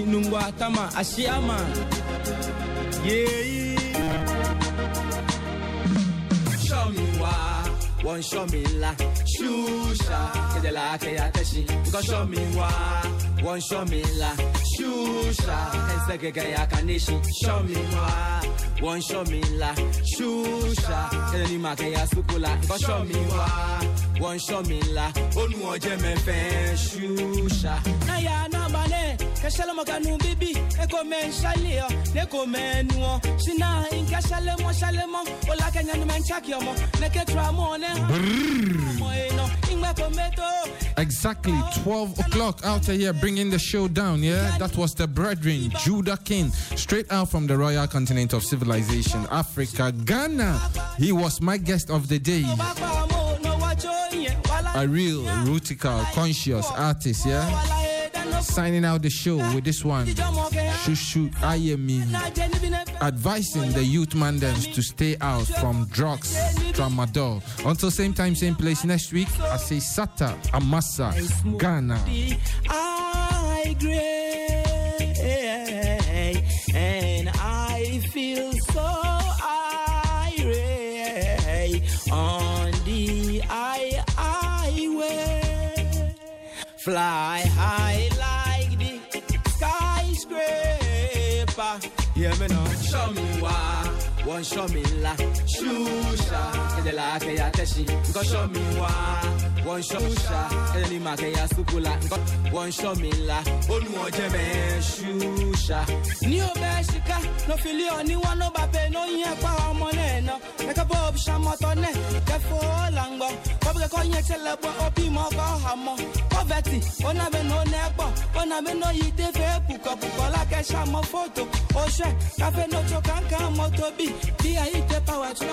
Nungwa tama Ashiama Yeah Show me why One show me la Shusha. Kedela keya teshi. Go show me why One show me la Shusha. Enseke keya kanishi. Show me why One show me la Shusha. Kedeli ma keya sukula. Go show me why One show me la Onu oje Shusha. Na ya Keshele mo kanu bibi Eko men shali yo Neko men wo Shina mo shale mo Ola kenya ni men chaki yo mo Neke tra mo ne Mo eno Ingme kometo. Exactly 12 o'clock out of here, bringing the show down. Yeah, that was the brethren, Judah King, straight out from the royal continent of civilization, Africa, Ghana. He was my guest of the day. Bapa mo no wacho ye. Wala A real, rutical, conscious artist. Yeah, signing out the show with this one, Shushu Ayemi. Advising the youth mandans to stay out from drugs, tramadol. Until same time, same place next week, I say Sata, Amasa, Ghana. I and I feel so irate on the. Fly high Hear me now. Show me why. One show me la shusha. Kede la ke ya teshi. Go show me why. One show sha. Kede ni ma ke ya sukula. Go- One show me la. Onu oje me shusha. Ni o be shika. No fili o ni one no yin pa ọmọ no. Eka bob shamoto ne. Ke fo langbo. Bob ke ko yin tele bo obi mo ko ha mo. Poverty. Ona be no ne gbo. Ona be no yi te fe puko puko la ke sha mo photo. O she. Ka no cho kan kan mo to bi. Bi a ite power de.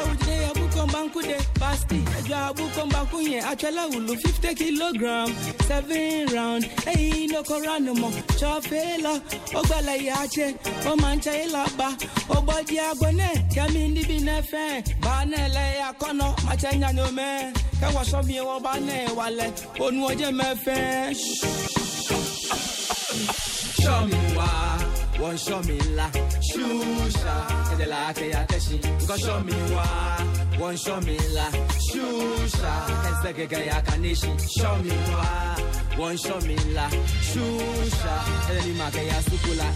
Ulu 50 kilogram. Seven round. Hey no ko run no more. Chofela. Ogbala ya che. O mancha ila ba. Kemi ndi bi ne fe. Ba no me. Ke wa so mi wale. Onu me fe. Show me why. Show me la shusha. Kede la ke ya teshi. Go show me why. One show me la shusha. Kense ke ke ya kanishi. Show me why. One show me la shusha. Kede ni.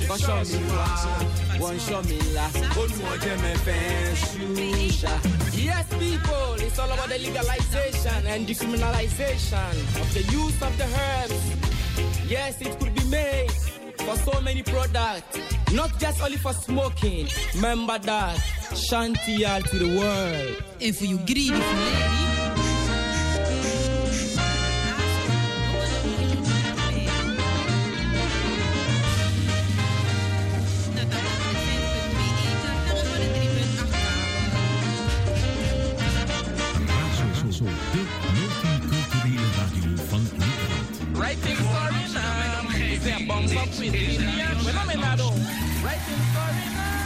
Go show me why. One show me la. Onu oje me fe shusha. Yes, people, it's all about the legalization and decriminalization of the use of the herbs. Yes, it could be made for so many products, not just only for smoking. Remember that. Shanty all to the world. If you greedy for lady. Razo, de multiculturele radio van Nederland. They bumps up with billions. Phenomenal. Writing story now.